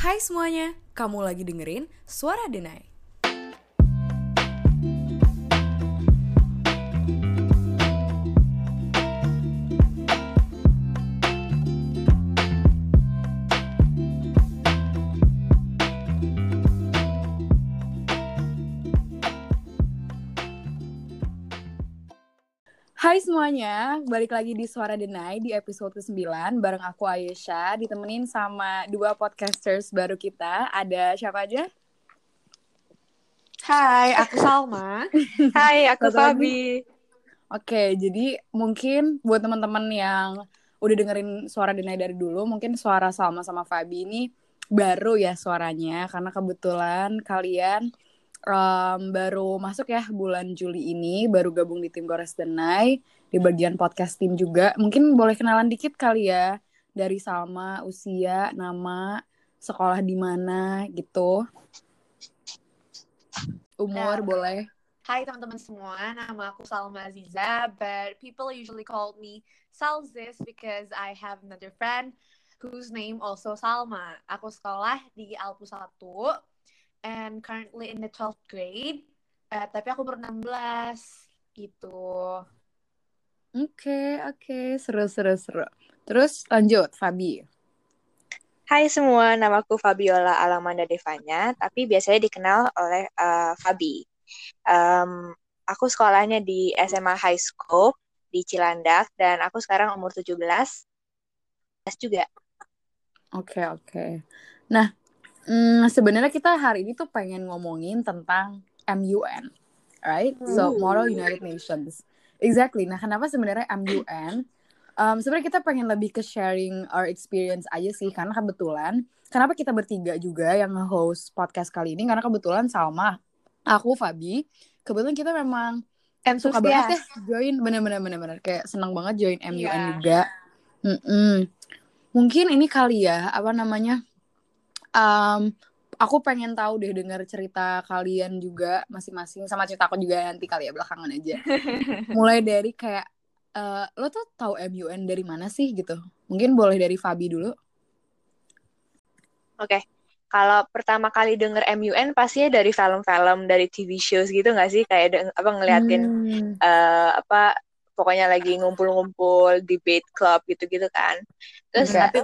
Hai semuanya, kamu lagi dengerin Suara Denai. Hai semuanya, balik lagi di Suara Denai di episode ke-9 bareng aku Ayesha, ditemenin sama dua podcasters baru kita. Ada siapa aja? Hai, aku Salma. Hai, aku. Fabi. Oke, jadi mungkin buat teman-teman yang udah dengerin Suara Denai dari dulu, mungkin suara Salma sama Fabi ini baru ya suaranya, karena kebetulan kalian em, baru masuk ya bulan Juli ini, baru gabung di tim Gores Denai, di bagian podcast tim juga. Mungkin boleh kenalan dikit kali ya, dari Salma, usia, nama, sekolah di mana gitu. Umur Nah. boleh. Hai teman-teman semua, nama aku Salma Aziza, but people usually call me Salzis because I have another friend whose name also Salma. Aku sekolah di Alpu 1 and currently in the 12th grade. Eh, tapi aku baru 16 gitu. Oke, oke, seru, seru, seru. Terus lanjut, Fabi. Hai semua, namaku Fabiola Alamanda Devanya, tapi biasanya dikenal oleh eh, Fabi. Em, aku sekolahnya di SMA High School di Cilandak, dan aku sekarang umur 17 juga. Oke, oke. Nah, mm, sebenarnya kita hari ini tuh pengen ngomongin tentang MUN, right? So, Moral United Nations. Exactly. Nah, kenapa sebenarnya MUN? Um, sebenarnya kita pengen lebih ke sharing our experience aja sih, karena kebetulan, kenapa kita bertiga juga yang nge-host podcast kali ini? Karena kebetulan Salma, aku, Fabi, kebetulan kita memang suka banget ya join bener-bener bener-bener kayak senang banget join MUN Iya. juga. Mm-mm. Mungkin ini kali ya apa namanya? Um, aku pengen tahu deh dengar cerita kalian juga masing-masing sama cerita aku juga nanti kali ya belakangan aja. Mulai dari kayak eh, lo tuh tahu MUN dari mana sih gitu? Mungkin boleh dari Fabi dulu. Oke, kalau pertama kali denger MUN pastinya dari film-film, dari TV shows gitu nggak sih? Kayak deng- apa ngeliatin Hmm. eh, apa pokoknya lagi ngumpul-ngumpul debate club gitu-gitu kan. Terus Oke. tapi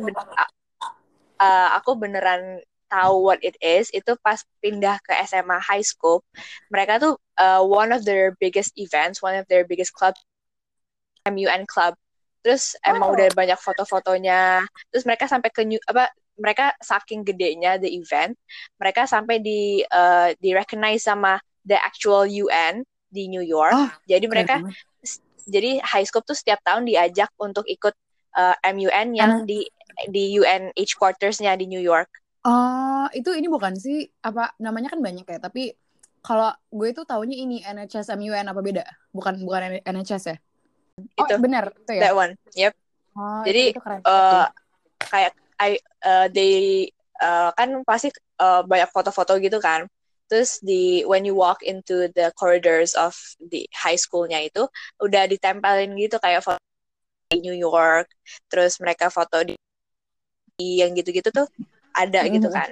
eh, aku beneran tahu what it is itu pas pindah ke SMA high school. Mereka tuh eh, one of their biggest events, one of their biggest club MUN club. Terus emang Oh. udah banyak foto-fotonya. Terus mereka sampai ke New, apa mereka saking gedenya the event, mereka sampai di eh, di recognize sama the actual UN di New York. Oh, Jadi mereka jadi high school tuh setiap tahun diajak untuk ikut uh, MUN yang Emang- di di UN quarters-nya di New York. Oh, itu ini bukan sih apa namanya kan banyak ya, tapi kalau gue tuh taunya ini NHS MUN apa beda? Bukan bukan NHS ya? Oh, Itu. benar itu ya. That one. Yep. Oh, Jadi, itu, itu keren. Uh, kayak I uh, they uh, kan pasti uh, banyak foto-foto gitu kan. Terus di when you walk into the corridors of the high schoolnya itu udah ditempelin gitu kayak foto di New York. Terus mereka foto di di yang gitu-gitu tuh ada gitu Mhm. kan.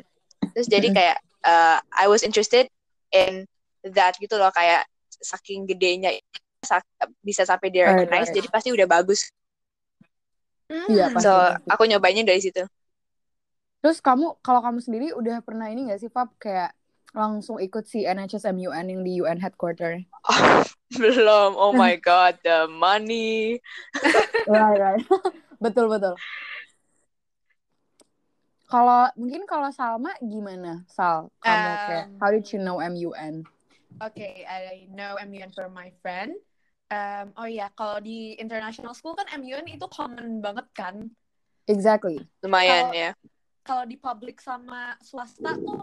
Terus jadi Mhm. kayak uh, I was interested in that gitu loh kayak saking gedenya sak- bisa sampai di Right, recognize right. jadi pasti udah bagus. Iya, Hmm. pasti, So pasti. aku nyobainnya dari situ. Terus kamu kalau kamu sendiri udah pernah ini gak sih, Fab kayak langsung ikut si NHS MUN yang di UN headquarter? Belum. Oh my god, the money. Right, right. betul, betul. Kalau mungkin kalau Salma gimana, Sal? Kamu Um, kayak how did you know MUN? Okay, I know MUN from my friend. Um, oh iya, kalau di international school kan MUN itu common banget kan. Exactly. Lumayan Kalau- ya. Kalau di public sama swasta tuh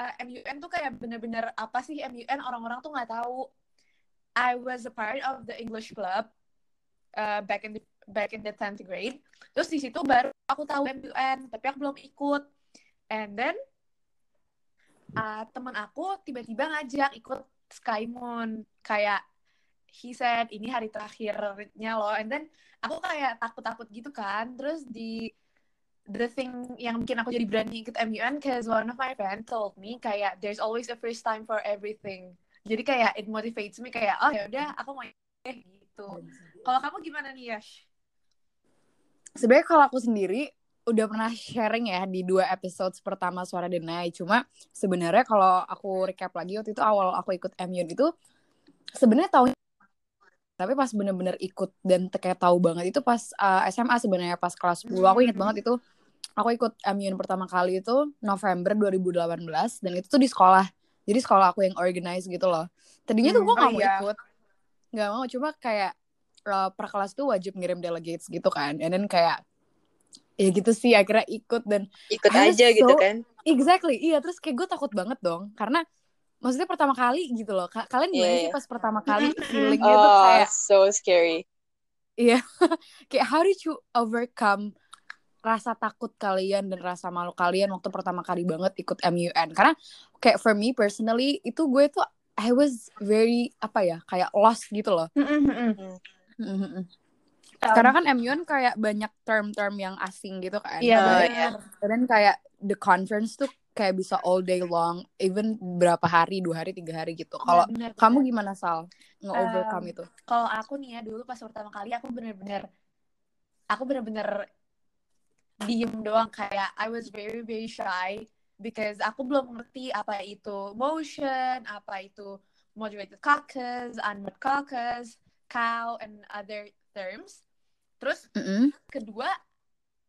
uh, MUN tuh kayak bener-bener apa sih MUN orang-orang tuh nggak tahu. I was a part of the English club uh, back in the back in the 10th grade. Terus di situ baru aku tahu MUN, tapi aku belum ikut. And then uh, teman aku tiba-tiba ngajak ikut Sky Moon kayak he said ini hari terakhirnya loh and then aku kayak takut-takut gitu kan terus di the thing yang bikin aku jadi berani ikut MUN cause one of my friends told me kayak there's always a first time for everything. Jadi kayak it motivates me kayak oh ya udah aku mau eh gitu. Kalau kamu gimana nih Yash? Sebenarnya kalau aku sendiri udah pernah sharing ya di dua episode pertama Suara Denai. Cuma sebenarnya kalau aku recap lagi waktu itu awal aku ikut MUN itu sebenarnya tahu tapi pas bener-bener ikut dan kayak tahu banget itu pas uh, SMA sebenarnya pas kelas 10 aku inget banget itu aku ikut MUN pertama kali itu November 2018 dan itu tuh di sekolah. Jadi sekolah aku yang organize gitu loh. Tadinya tuh gue Hmm, gak oh mau iya. ikut. Nggak mau cuma kayak uh, per kelas tuh wajib ngirim delegates gitu kan. And then kayak ya gitu sih akhirnya ikut dan ikut aja gitu so- kan? Exactly iya terus kayak gue takut banget dong. Karena maksudnya pertama kali gitu loh. Ka- kalian gimana Iya, sih iya. pas pertama kali feelingnya tuh oh kayak so scary. Kayak how did you overcome rasa takut kalian dan rasa malu kalian waktu pertama kali banget ikut MUN karena kayak for me personally itu gue tuh I was very apa ya kayak lost gitu loh. Mhm. karena kan MUN kayak banyak term-term yang asing gitu kan. Iya benar iya. dan kayak the conference tuh kayak bisa all day long even berapa hari dua hari tiga hari gitu. Kalau kamu gimana Sal? Nge-overcome itu. kalau aku nih ya dulu pas pertama kali aku bener-bener aku bener-bener diem doang kayak I was very very shy because aku belum ngerti apa itu motion apa itu moderated caucus unmod caucus cow and other terms. Terus Mm-mm. kedua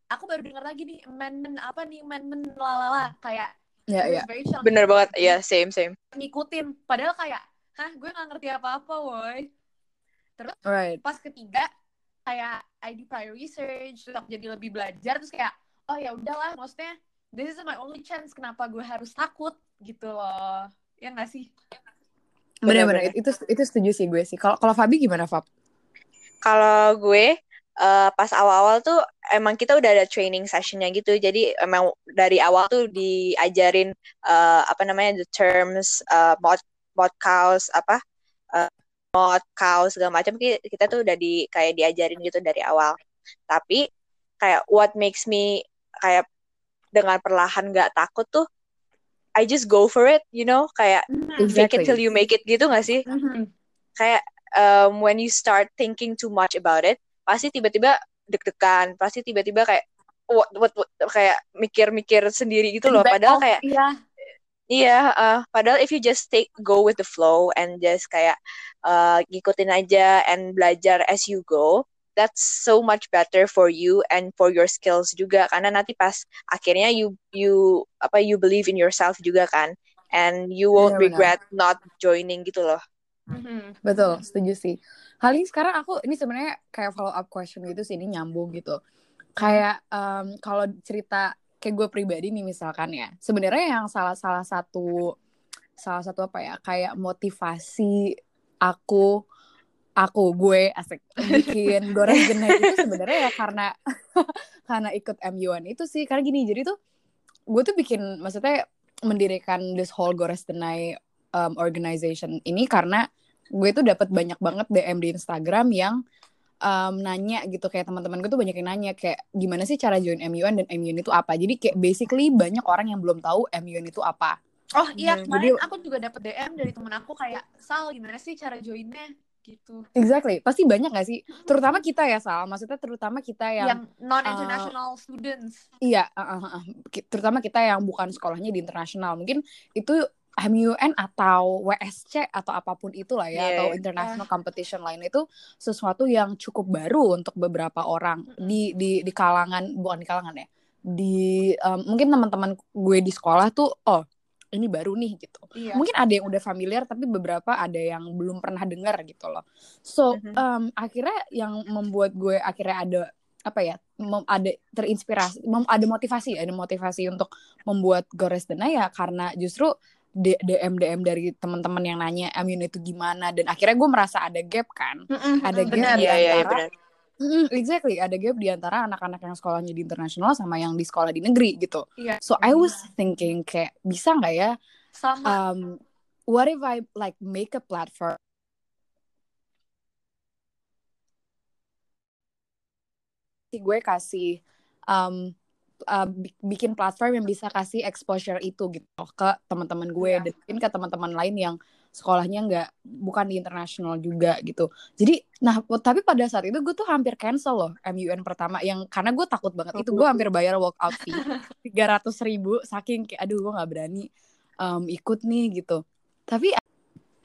aku baru dengar lagi nih amendment apa nih amendment lalala kayak ya I was ya. bener banget. Ya same same. Ngikutin. Padahal kayak hah gue nggak ngerti apa-apa woi. Right. pas ketiga kayak I do prior research terus aku jadi lebih belajar terus kayak oh ya udahlah maksudnya this is my only chance kenapa gue harus takut gitu loh. Ya nggak sih? Bener-bener. Itu itu setuju sih gue sih. Kalau kalau Fabi gimana Fab? Kalau gue eh, pas awal-awal tuh emang kita udah ada training sessionnya gitu. Jadi emang dari awal tuh diajarin eh, apa namanya the terms eh, mod mod cows apa mod cows segala macam kita, kita tuh udah di kayak diajarin gitu dari awal. Tapi kayak what makes me kayak dengan perlahan nggak takut tuh I just go for it you know? Kayak fake Exactly. it till you make it gitu gak sih? Kayak um, when you start thinking too much about it pasti tiba-tiba deg-degan pasti tiba-tiba kayak what, what, what, kayak mikir-mikir sendiri gitu loh. Padahal off, kayak iya iya uh, padahal if you just take go with the flow and just kayak uh, ngikutin aja and belajar as you go that's so much better for you and for your skills juga karena nanti pas akhirnya you you apa you believe in yourself juga kan and you won't Benar-benar. regret not joining gitu loh Mhm. Betul, setuju sih. Hal ini sekarang aku ini sebenarnya kayak follow up question gitu sih ini nyambung gitu. Kayak em, kalau cerita kayak gue pribadi nih misalkan ya, sebenarnya yang salah salah satu salah satu apa ya kayak motivasi aku aku gue asik bikin goreng genai itu sebenarnya ya karena karena ikut MUN itu sih. Karena gini jadi tuh gue tuh bikin maksudnya mendirikan this whole Gores Denai um, organization ini karena gue tuh dapat banyak banget DM di Instagram yang um, nanya gitu kayak teman-teman gue tuh banyak yang nanya kayak gimana sih cara join MUN dan MUN itu apa? Jadi kayak basically banyak orang yang belum tahu MUN itu apa. Oh iya Hmm, kemarin jadi- aku juga dapet DM dari temen aku kayak Sal gimana sih cara joinnya? Gitu. Exactly. Pasti banyak gak sih? Terutama kita ya Sal. Maksudnya terutama kita yang, yang non international students. iya uh, uh, uh, terutama kita yang bukan sekolahnya di internasional. Mungkin itu MUN atau WSC atau apa pun itulah ya Iya, atau international competition lain itu sesuatu yang cukup baru untuk beberapa orang di di di kalangan bukan di kalangan ya di um, mungkin teman-teman gue di sekolah tuh oh ini baru nih gitu. Iya. Mungkin ada yang udah familiar tapi beberapa ada yang belum pernah dengar gitu loh. So um, akhirnya yang membuat gue akhirnya ada apa ya mem- ada terinspirasi mem- ada motivasi ada motivasi untuk membuat Gores Dena ya karena justru DM DM dari teman-teman yang nanya Amin itu gimana? Dan akhirnya gue merasa ada gap kan. Mm-mm, ada gap benar. di Iya, iya, iya, antara benar. Mm, exactly. Ada gap di antara anak-anak yang sekolahnya di internasional sama yang di sekolah di negeri gitu. Iya. So I was thinking kayak bisa nggak ya sama. um what if I like make a platform gue kasih um, uh, bikin platform yang bisa kasih exposure itu gitu ke teman-teman gue yeah. dan mungkin ke teman-teman lain yang sekolahnya nggak bukan di internasional juga gitu. Jadi nah tapi pada saat itu gue tuh hampir cancel loh MUN pertama yang karena gue takut banget. Itu gue hampir bayar walkout fee. tiga ratus ribu saking kayak aduh gue nggak berani um, ikut nih gitu. Tapi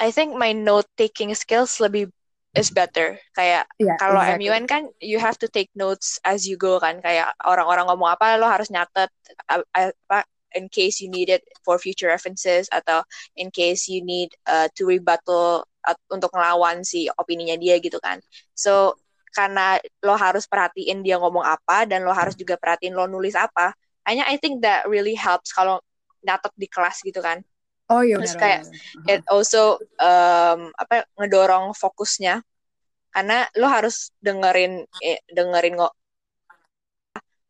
I think my note taking skills lebih is better kayak yeah, kalau exactly. MUN kan you have to take notes as you go kan kayak orang-orang ngomong apa lo harus nyatet apa in case you need it for future references atau in case you need uh, to rebuttal uh, untuk ngelawan si opininya dia gitu kan. So karena lo harus perhatiin dia ngomong apa dan lo harus juga perhatiin lo nulis apa. Hanya I think that really helps kalau nyatet di kelas gitu kan. Oh iya. Terus kayak it also um, apa ngedorong fokusnya. Karena lo harus dengerin eh, dengerin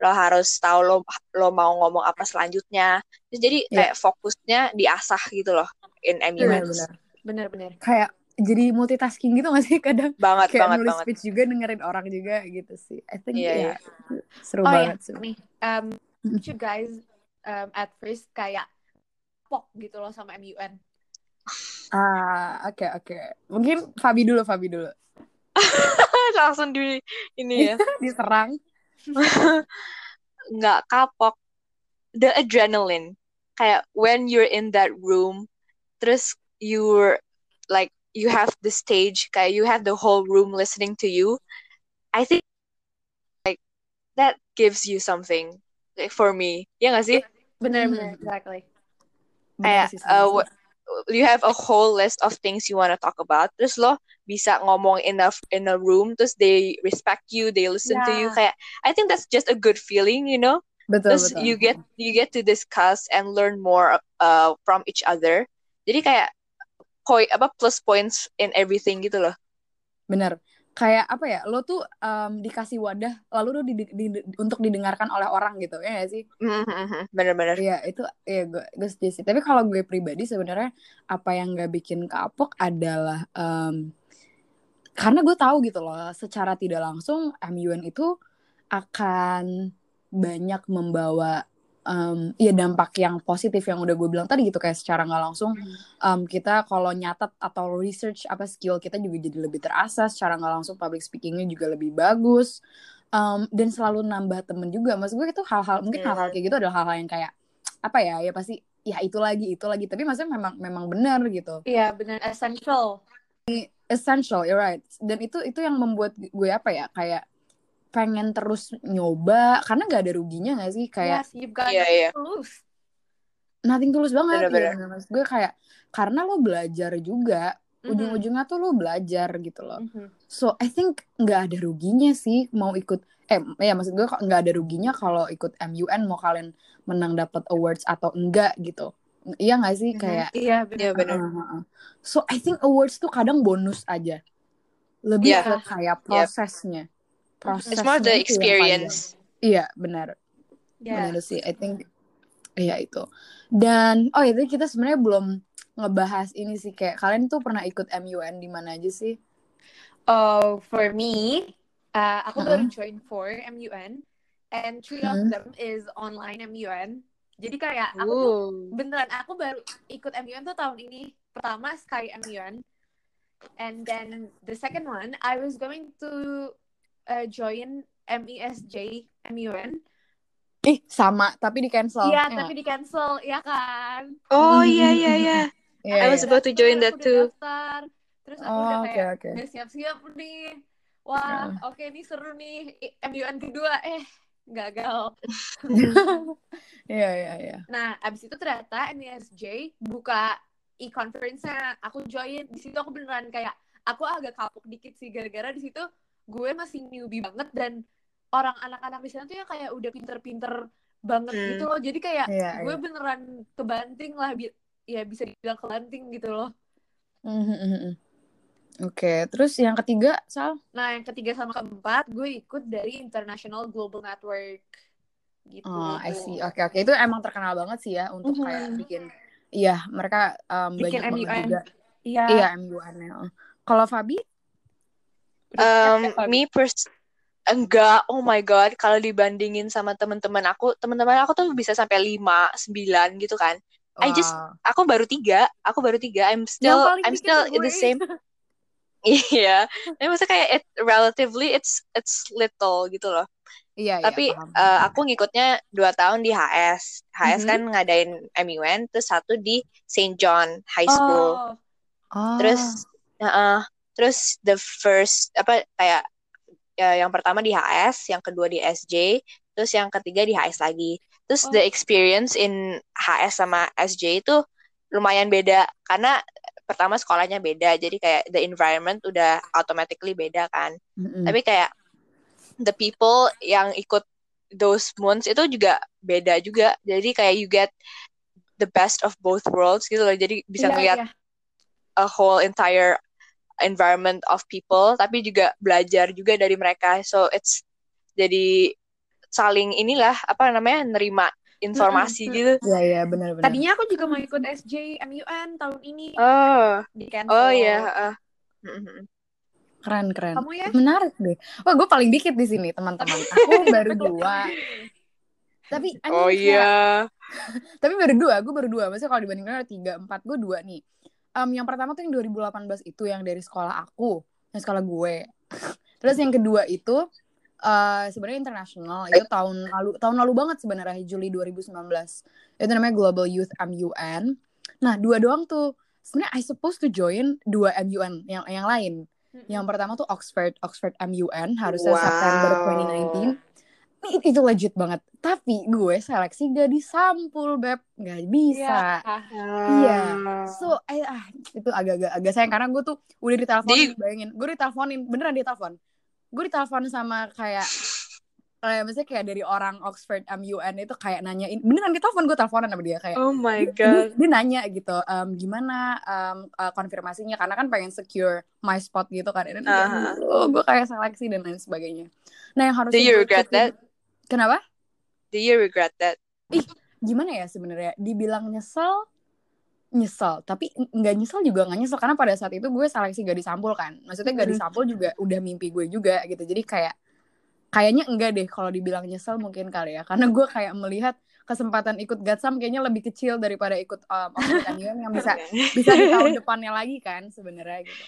lo harus tahu lo lo mau ngomong apa selanjutnya. Terus jadi Iya. kayak fokusnya diasah gitu loh in MUN benar. Bener-bener. kayak jadi multitasking gitu gak sih? Kadang banget kayak banget nulis banget. speech juga dengerin orang juga gitu sih. I think Iya, ya iya. seru Oh banget ya, sih. Nih, um, you guys um, at first kayak pok gitu loh sama MUN. ah oke oke. Mungkin Fabi dulu Fabi dulu. Langsung di ini ya. Diserang. Nggak kapok the adrenaline. Kayak when you're in that room terus you're like you have the stage kayak you have the whole room listening to you I think like that gives you something like for me. Ya nggak sih? Bener-bener, Hmm. exactly. Kayak uh, you have a whole list of things you want to talk about. Terus lo bisa ngomong in a in a room terus they respect you they listen to you. Yeah. kayak I think that's just a good feeling you know? Betul terus betul. you get you get to discuss and learn more uh, from each other. Jadi kayak point apa plus points in everything gitu loh. Bener kayak apa ya lo tuh um, dikasih wadah lalu lo di, di- untuk didengarkan oleh orang gitu ya gak sih? Mhm, bener-bener. Iya itu ya gue gue setuju sih. Tapi kalau gue pribadi sebenarnya apa yang gak bikin kapok adalah em, karena gue tahu gitu loh secara tidak langsung MUN itu akan banyak membawa em, ya dampak yang positif yang udah gue bilang tadi gitu kayak secara nggak langsung em, kita kalau nyatet atau research apa skill kita juga jadi lebih terasa secara nggak langsung public speakingnya juga lebih bagus. Em, dan selalu nambah temen juga. Maksud gue itu hal-hal mungkin Hmm. hal-hal kayak gitu adalah hal-hal yang kayak apa ya ya pasti ya itu lagi itu lagi. Tapi maksudnya memang memang benar gitu. Iya, bener essential. essential you're right. Dan itu itu yang membuat gue apa ya kayak pengen terus nyoba karena nggak ada ruginya gak sih kayak yes, you've got Iya, iya. to lose. nothing tulus banget Bener-bener. ya bener. maksud gue kayak karena lo belajar juga Mhm. ujung-ujungnya tuh lo belajar gitu loh Mhm. so I think nggak ada ruginya sih mau ikut eh ya maksud gue kok nggak ada ruginya kalau ikut MUN mau kalian menang dapat awards atau enggak gitu iya nggak sih Mhm. kayak Iya, bener. Iya, bener. Uh, uh, uh. so I think awards tuh kadang bonus aja lebih Yeah. ke kayak prosesnya prosesnya it's more the experience iya benar Yes. benar sih I think iya itu dan oh itu kita sebenarnya belum ngebahas ini sih kayak kalian tuh pernah ikut MUN di mana aja sih Oh, for me, uh, aku baru Mm-mm. join four MUN, and three of Mm. them is online MUN. Jadi kayak aku tuh beneran aku baru ikut MUN tuh tahun ini. Pertama Sky MUN, and then the second one I was going to uh, join MESJ MUN. ih sama tapi di cancel Iya, tapi di cancel, ya kan? oh iya iya iya Iya, I was iya. about to join that too. daftar. Terus aku Oh, udah oke, kayak oke. udah siap-siap nih. Wah, oke ini seru nih. MUN kedua eh gagal. Iya iya iya. Nah, abis itu ternyata MESJ buka e-conference-nya. Aku join. Di situ aku beneran kayak aku agak kapok dikit sih gara-gara di situ gue masih newbie banget dan orang anak-anak di sana tuh ya kayak udah pinter-pinter banget Hmm. gitu loh. Jadi kayak Iya, gue iya. beneran kebanting lah bi- ya bisa dibilang kebanting gitu loh. Mhm, mhm. Oke, terus yang ketiga, Sal? Nah, yang ketiga sama keempat, gue ikut dari International Global Network. Gitu. Oh, I see. Oke, oke. Itu emang terkenal banget sih ya untuk Mhm. kayak bikin Iya, mereka um, Bikin banyak banget MUN. juga. Iya. Iya, MUN-nya. Kalau Fabi? Um, me pers enggak oh my god kalau dibandingin sama teman-teman aku teman-teman aku tuh bisa sampai lima sembilan gitu kan I just aku baru tiga aku baru tiga I'm still I'm still the same iya tapi maksudnya kayak it, relatively it's it's little gitu loh Iya, iya, tapi paham. eh, aku ngikutnya dua tahun di HS HS Mhm. kan ngadain MUN terus satu di St. John High School Oh, Oh. terus uh, terus the first apa kayak ya, yang pertama di HS yang kedua di SJ terus yang ketiga di HS lagi terus Oh. the experience in HS sama SJ itu lumayan beda karena pertama sekolahnya beda jadi kayak the environment udah automatically beda kan Mm-mm. tapi kayak the people yang ikut those months itu juga beda juga jadi kayak you get the best of both worlds gitu loh jadi bisa iya, ngeliat iya. a whole entire environment of people tapi juga belajar juga dari mereka so it's jadi saling inilah apa namanya nerima informasi Mm-mm. gitu Iya, iya, benar-benar. Tadinya aku juga mau ikut SJ MUN tahun ini oh di cancel. oh ya uh. Keren, keren. Kamu ya? Menarik deh. Wah, gue paling dikit di sini, teman-teman. Aku baru dua. Tapi, I mean, oh iya tapi baru dua, gue baru dua. Maksudnya kalau dibandingkan ada tiga, empat, gue dua nih. Em, yang pertama tuh yang 2018 itu yang dari sekolah aku, yang sekolah gue. Terus yang kedua itu eh sebenarnya internasional itu tahun lalu tahun lalu banget sebenarnya Juli 2019. Itu namanya Global Youth MUN. Nah, dua doang tuh. Sebenarnya I supposed to join dua MUN yang yang lain. Yang pertama tuh Oxford Oxford MUN harusnya Wow. September 2019. Itu legit banget. Tapi gue seleksi gak disampul, Beb. Gak bisa. Iya. So, eh, ah, itu agak-agak agak sayang karena gue tuh udah diteleponin, Di- bayangin. Gue diteleponin, beneran ditelepon. Gue ditelepon sama kayak kayak misalnya kayak dari orang Oxford MUN itu kayak nanyain beneran ditelepon gue teleponan sama dia kayak oh my dia, god dia nanya gitu em, gimana em, eh, konfirmasinya karena kan pengen secure my spot gitu kan dan Aha. gue kayak seleksi dan lain sebagainya nah yang harus Do you regret that? Kenapa? Do you regret that? Gimana ya sebenarnya? Dibilang nyesel nyesel. Tapi nggak nyesel juga nggak nyesel. Karena pada saat itu gue seleksi gak disampul kan. Maksudnya gak disampul juga udah mimpi gue juga gitu. Jadi kayak kayaknya enggak deh kalau dibilang nyesel mungkin kali ya. Karena gue kayak melihat kesempatan ikut Gatsam kayaknya lebih kecil daripada ikut um, yang bisa bisa di tahun depannya lagi kan sebenarnya gitu.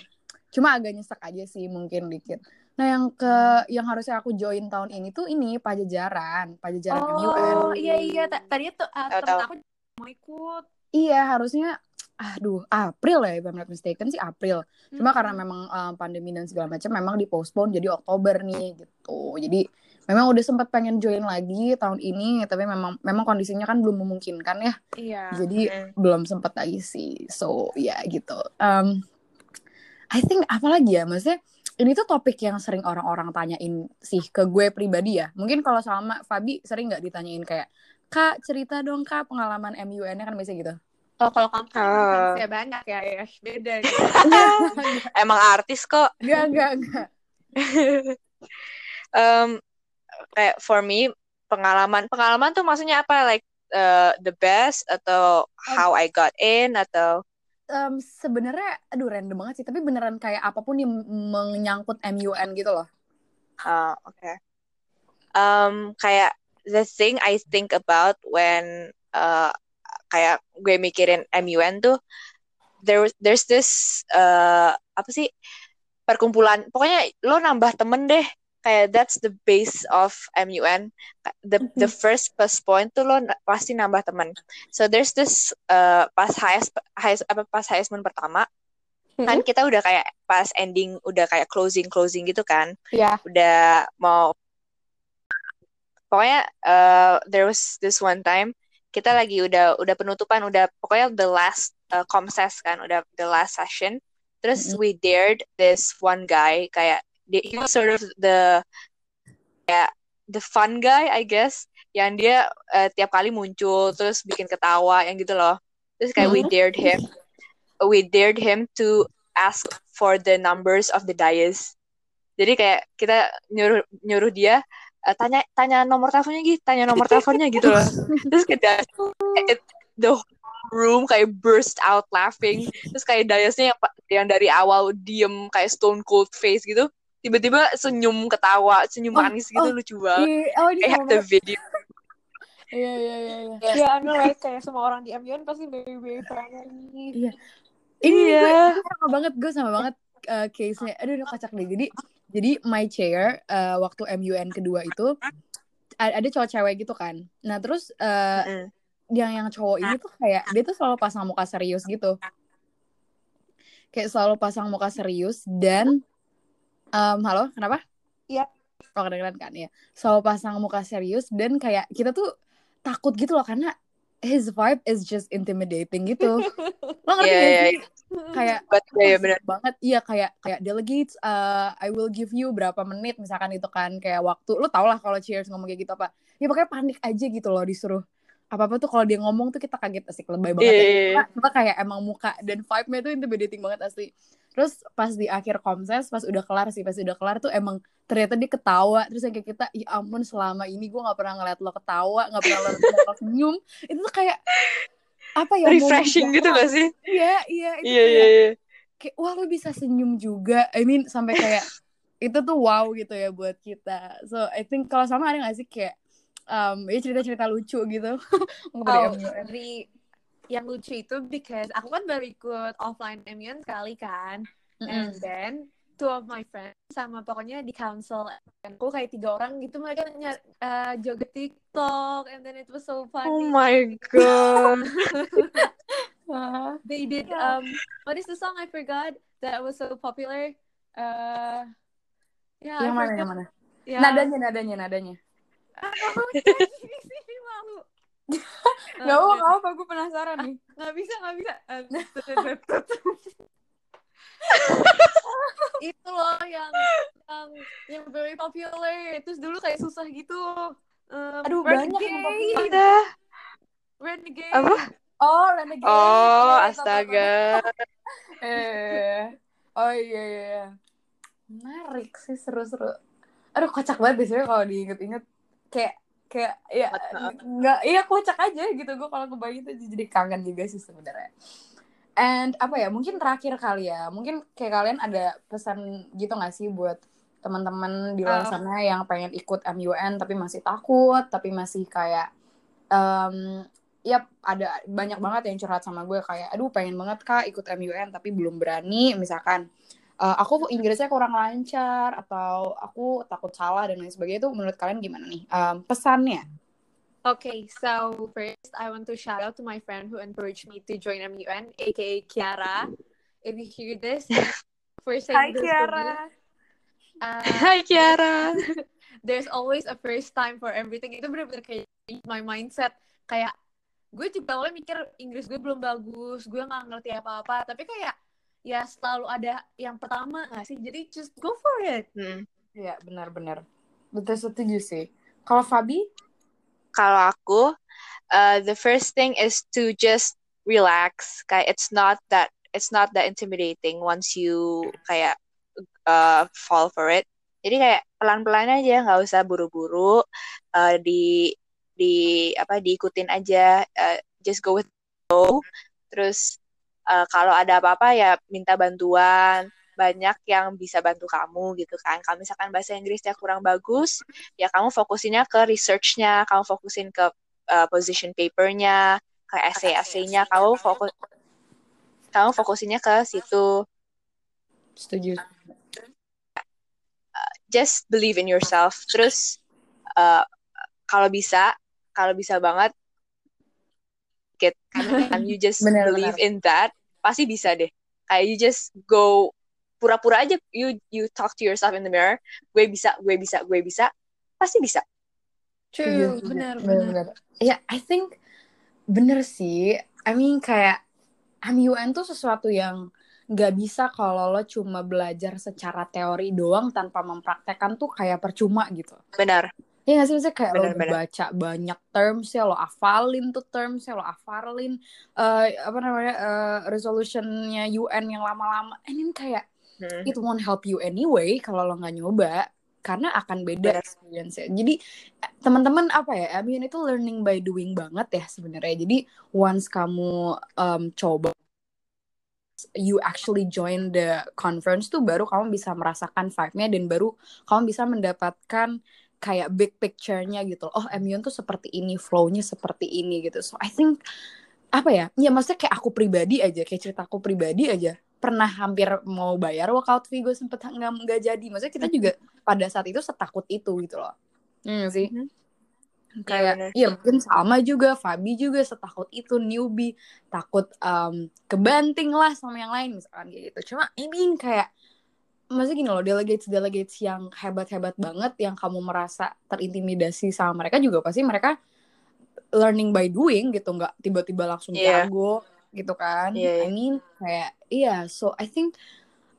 Cuma agak nyesek aja sih mungkin dikit nah yang ke yang harusnya aku join tahun ini tuh ini pajajaran pajajaran MUN Oh iya iya. Ta- tadinya tuh uh, temen tahu. aku mau ikut. Iya harusnya aduh April ya if I'm not mistaken sih April. Cuma karena memang um, pandemi dan segala macam memang dipostpone jadi Oktober nih gitu. Jadi memang udah sempat pengen join lagi tahun ini tapi memang memang kondisinya kan belum memungkinkan ya. Iya. jadi Mm. belum sempat lagi sih. So ya gitu. Um, I think apalagi ya? Maksudnya ini tuh topik yang sering orang-orang tanyain sih ke gue pribadi ya. Mungkin kalau sama Fabi sering nggak ditanyain kayak kak cerita dong kak pengalaman MUN-nya kan biasa gitu. Oh, kalau kamu kan fansnya banyak ya, ya beda. nih. emang artis kok. Enggak, enggak, enggak. um, kayak for me pengalaman pengalaman tuh maksudnya apa? Like uh, the best atau how I got in atau Em, sebenarnya aduh random banget sih tapi beneran kayak apa pun yang menyangkut MUN gitu loh. Ah, oke. Um, kayak the thing I think about when uh, kayak gue mikirin MUN tuh there there's this uh, apa sih perkumpulan pokoknya lo nambah temen deh kayak that's the base of MUN the the first plus point tuh lo pasti nambah temen. So there's this uh, pas HS HS apa pas HSMN pertama kan kita udah kayak pas ending udah kayak closing closing gitu kan. Iya. udah mau pokoknya uh, there was this one time kita lagi udah udah penutupan udah pokoknya the last uh, comses kan udah the last session. Terus Mhm. we dared this one guy kayak he was sort of the kayak the fun guy I guess. Yang dia uh, tiap kali muncul terus bikin ketawa yang gitu loh. Terus kayak we dared him we dared him to ask for the numbers of the dais. Jadi kayak kita nyuruh nyuruh dia eh, tanya tanya nomor teleponnya gitu tanya nomor teleponnya gitu loh. Terus kayak it- the room kayak burst out laughing. Terus kayak Dayasnya yang yang dari awal diem kayak stone cold face gitu tiba-tiba senyum ketawa senyum Oh, manis gitu oh, lucu banget Iya, oh ini kayak the video Iya, iya, iya, iya. Ya, I know right kayak semua orang di MUN pasti baby baby friendly. Iya. Iya gue sama banget, gue sama banget uh, case-nya. Aduh, udah kocak deh. Jadi, jadi my chair uh, waktu MUN kedua itu ada cowok cewek gitu kan. Nah, terus uh, Mm. yang yang cowok ini tuh kayak dia tuh selalu pasang muka serius gitu. Kayak selalu pasang muka serius dan um, halo, kenapa? Iya. Oh, kedengeran kan ya. Selalu pasang muka serius dan kayak kita tuh takut gitu loh karena his vibe is just intimidating gitu. Lo ngerti gak iya, sih? Kayak But, pasti benar. banget iya kayak kayak delegates uh, I will give you berapa menit misalkan itu kan kayak waktu lu tau lah kalau cheers ngomong kayak gitu apa ya pokoknya panik aja gitu loh disuruh apa apa tuh kalau dia ngomong tuh kita kaget asik lebay banget Iya, ya iya, iya. Kita- kita kayak emang muka dan vibe-nya tuh intimidating banget asli terus pas di akhir komses pas udah kelar sih pas udah kelar tuh emang ternyata dia ketawa. Terus yang kayak kita ya ampun selama ini gue nggak pernah ngeliat lo ketawa nggak pernah ngeliat lo senyum. Itu tuh kayak apa ya refreshing gitu gak sih? Iya iya itu iya kayak iya iya. kayak wah lu bisa senyum juga. I mean sampai kayak itu tuh wow gitu ya buat kita. So I think kalau sama ada gak sih kayak um, ya cerita-cerita lucu gitu? Oh, dari yang lucu itu because aku kan baru ikut offline MUN sekali kan. And then two of my friends sama pokoknya di council aku kayak tiga orang gitu mereka nyar uh, joget TikTok and then it was so oh funny. my god. They did um what is the song I forgot that was so popular? Uh yeah, yang I mana forgot. yang mana Yeah. nadanya nadanya nadanya Nggak mau nggak apa gue penasaran nih. Nggak bisa nggak bisa. Itu loh yang yang yang very popular. Terus dulu kayak susah gitu. Um, Aduh, banyak yang Renegade. popular. Renegade. Apa? Oh Renegade. Oh Iya, astaga. eh. Oh iya iya iya. menarik sih seru-seru. Aduh kocak banget biasanya kalau diinget-inget. Kayak kayak ya nggak iya kocak aja gitu. Gue kalau kebayang itu jadi kangen juga sih sebenarnya. And apa ya mungkin terakhir kali ya. Mungkin kayak kalian ada pesan gitu nggak sih buat teman-teman di luar Oh. sana yang pengen ikut MUN tapi masih takut tapi masih kayak em ya ada banyak banget yang curhat sama gue kayak aduh pengen banget kak ikut MUN tapi belum berani. Misalkan eh, aku Inggrisnya kurang lancar atau aku takut salah dan lain sebagainya itu menurut kalian gimana nih Em, pesannya Okay, so first I want to shout out to my friend who encouraged me to join MUN, aka Kiara. If you hear this, first saying this to me. Uh, Hai Kiara there's always a first time for everything. Itu bener-bener kayak change my mindset. Kayak gue juga awalnya mikir Inggris gue belum bagus, gue nggak ngerti apa-apa. Tapi kayak ya selalu ada yang pertama nggak sih? Jadi just go for it. Hmm. Iya benar-benar betul setuju sih. Kalau Fabi? Kalau aku uh, the first thing is to just relax. Kayak it's not that it's not that intimidating once you kayak uh, fall for it. Jadi kayak pelan-pelan aja nggak usah buru-buru uh, di di apa diikutin aja. Uh, just go with flow. Terus uh, kalau ada apa-apa ya minta bantuan. Banyak yang bisa bantu kamu gitu kan. Kalau misalkan bahasa Inggrisnya kurang bagus ya kamu fokusinnya ke researchnya, kamu fokusin ke uh, position papernya, ke essay-essaynya, kamu fokus kamu fokusinnya ke situ. setuju. Just believe in yourself. Terus uh, kalau bisa, kalau bisa banget, get and you just Benar, believe benar. in that, pasti bisa deh. Kayak you just go pura-pura aja, you you talk to yourself in the mirror, gue bisa, gue bisa, gue bisa, pasti bisa. True, Setuju, benar, setuju. benar. Ya, I think bener sih. I mean kayak MUN tuh sesuatu yang nggak bisa kalau lo cuma belajar secara teori doang tanpa mempraktekkan tuh kayak percuma gitu. Benar. Iya nggak sih maksudnya kayak lo Bener, bener. baca banyak terms ya lo hafalin tuh terms ya lo hafalin eh, apa namanya eh, resolutionnya UN yang lama-lama. And then kayak Hmm. it won't help you anyway kalau lo nggak nyoba karena akan beda experience ya. Jadi teman-teman apa ya, MUN itu learning by doing banget ya sebenarnya. Jadi once kamu em, coba you actually join the conference tuh baru kamu bisa merasakan vibe-nya dan baru kamu bisa mendapatkan kayak big picture-nya gitu. Oh, MUN tuh seperti ini, flow-nya seperti ini gitu. So I think apa ya? Ya maksudnya kayak aku pribadi aja, kayak ceritaku pribadi aja pernah hampir mau bayar workout fee gue sempet nggak nggak jadi maksudnya kita juga pada saat itu setakut itu gitu loh hmm, sih mm -hmm. kayak ya, ya mungkin sama juga Fabi juga setakut itu newbie takut um, kebanting lah sama yang lain misalkan kayak gitu cuma ini kayak maksudnya gini loh delegates delegates yang hebat hebat banget yang kamu merasa terintimidasi sama mereka juga pasti mereka learning by doing gitu nggak tiba-tiba langsung yeah. jago gitu kan. Yeah, yeah. I mean kayak iya yeah, so I think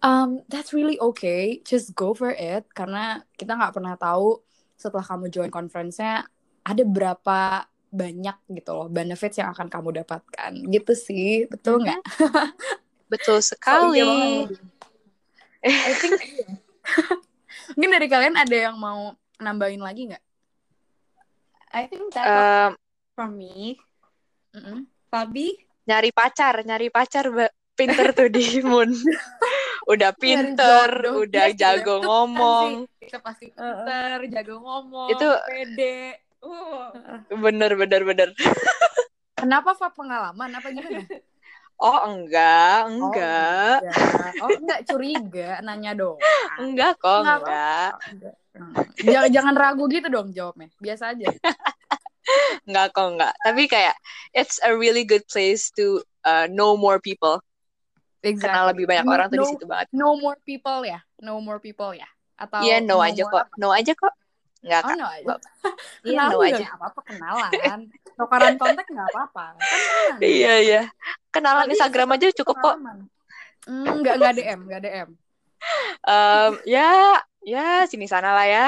um that's really okay just go for it. Karena kita nggak pernah tahu setelah kamu join conference-nya ada berapa banyak gitu loh benefits yang akan kamu dapatkan. Gitu sih betul nggak? Betul sekali. so, I think iya. mungkin dari kalian ada yang mau nambahin lagi nggak? I think that um, from me. Mm -mm. Fabi? nyari pacar nyari pacar pinter tuh di Moon. Udah pinter udah ya, jago ngomong. kita pasti pinter uh, jago ngomong itu pede. Uh. bener bener bener. Kenapa Fa pengalaman? Apa gimana Oh enggak, enggak. Oh enggak, oh, enggak curiga, nanya dong. Enggak kok, enggak. enggak. Jangan, jangan ragu gitu dong jawabnya. Biasa aja. Enggak kok enggak. Tapi kayak it's a really good place to uh, know more people. Exactly. Kenal lebih banyak orang tuh di situ banget. Know more people ya. Know more people ya. Atau Iya, yeah, know, aja kok. Know aja kok. Enggak oh, no aja. Iya, know aja. apa-apa kenalan. Tukaran kontak enggak apa-apa. Kan iya, iya. Kenalan Tapi Instagram aja cukup kok. Enggak, enggak DM, enggak DM. Um, ya, ya sini sana lah ya.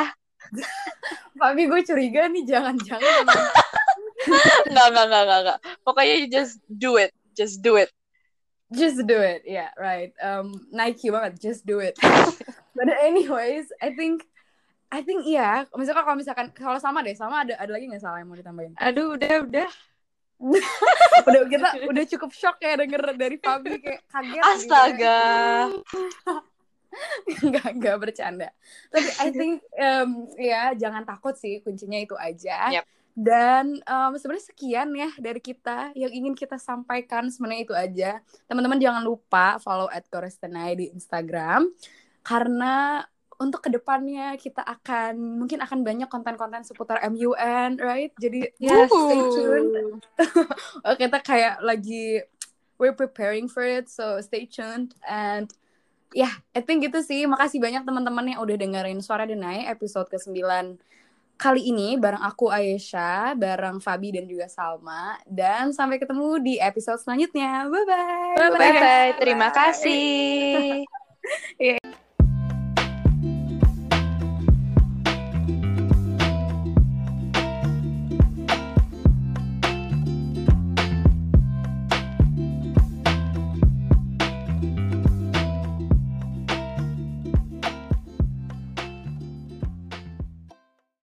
Tapi gue curiga nih jangan-jangan. nggak, nggak, nggak, nggak, nggak. Pokoknya you just do it. Just do it. Just do it. Yeah, right. Um, Nike banget. Just do it. But anyways, I think I think iya. Misalkan kalau misalkan kalau sama deh, sama ada ada lagi nggak salah yang mau ditambahin? Aduh, udah, udah. udah kita udah cukup shock ya denger dari Fabi kayak kaget gitu ya. astaga nggak nggak bercanda tapi I think um, ya jangan takut sih kuncinya itu aja yep. dan um, sebenarnya sekian ya dari kita yang ingin kita sampaikan sebenarnya itu aja teman-teman jangan lupa follow at di Instagram karena untuk ke depannya kita akan mungkin akan banyak konten-konten seputar MUN, right? Jadi yes, stay tuned. kita kayak lagi we're preparing for it, so stay tuned and ya, yeah, I think gitu sih. Makasih banyak teman-teman yang udah dengerin Suara Denai episode ke-9 kali ini bareng aku Aisyah, bareng Fabi dan juga Salma. Dan sampai ketemu di episode selanjutnya. Bye-bye. Bye-bye. Terima kasih. yeah.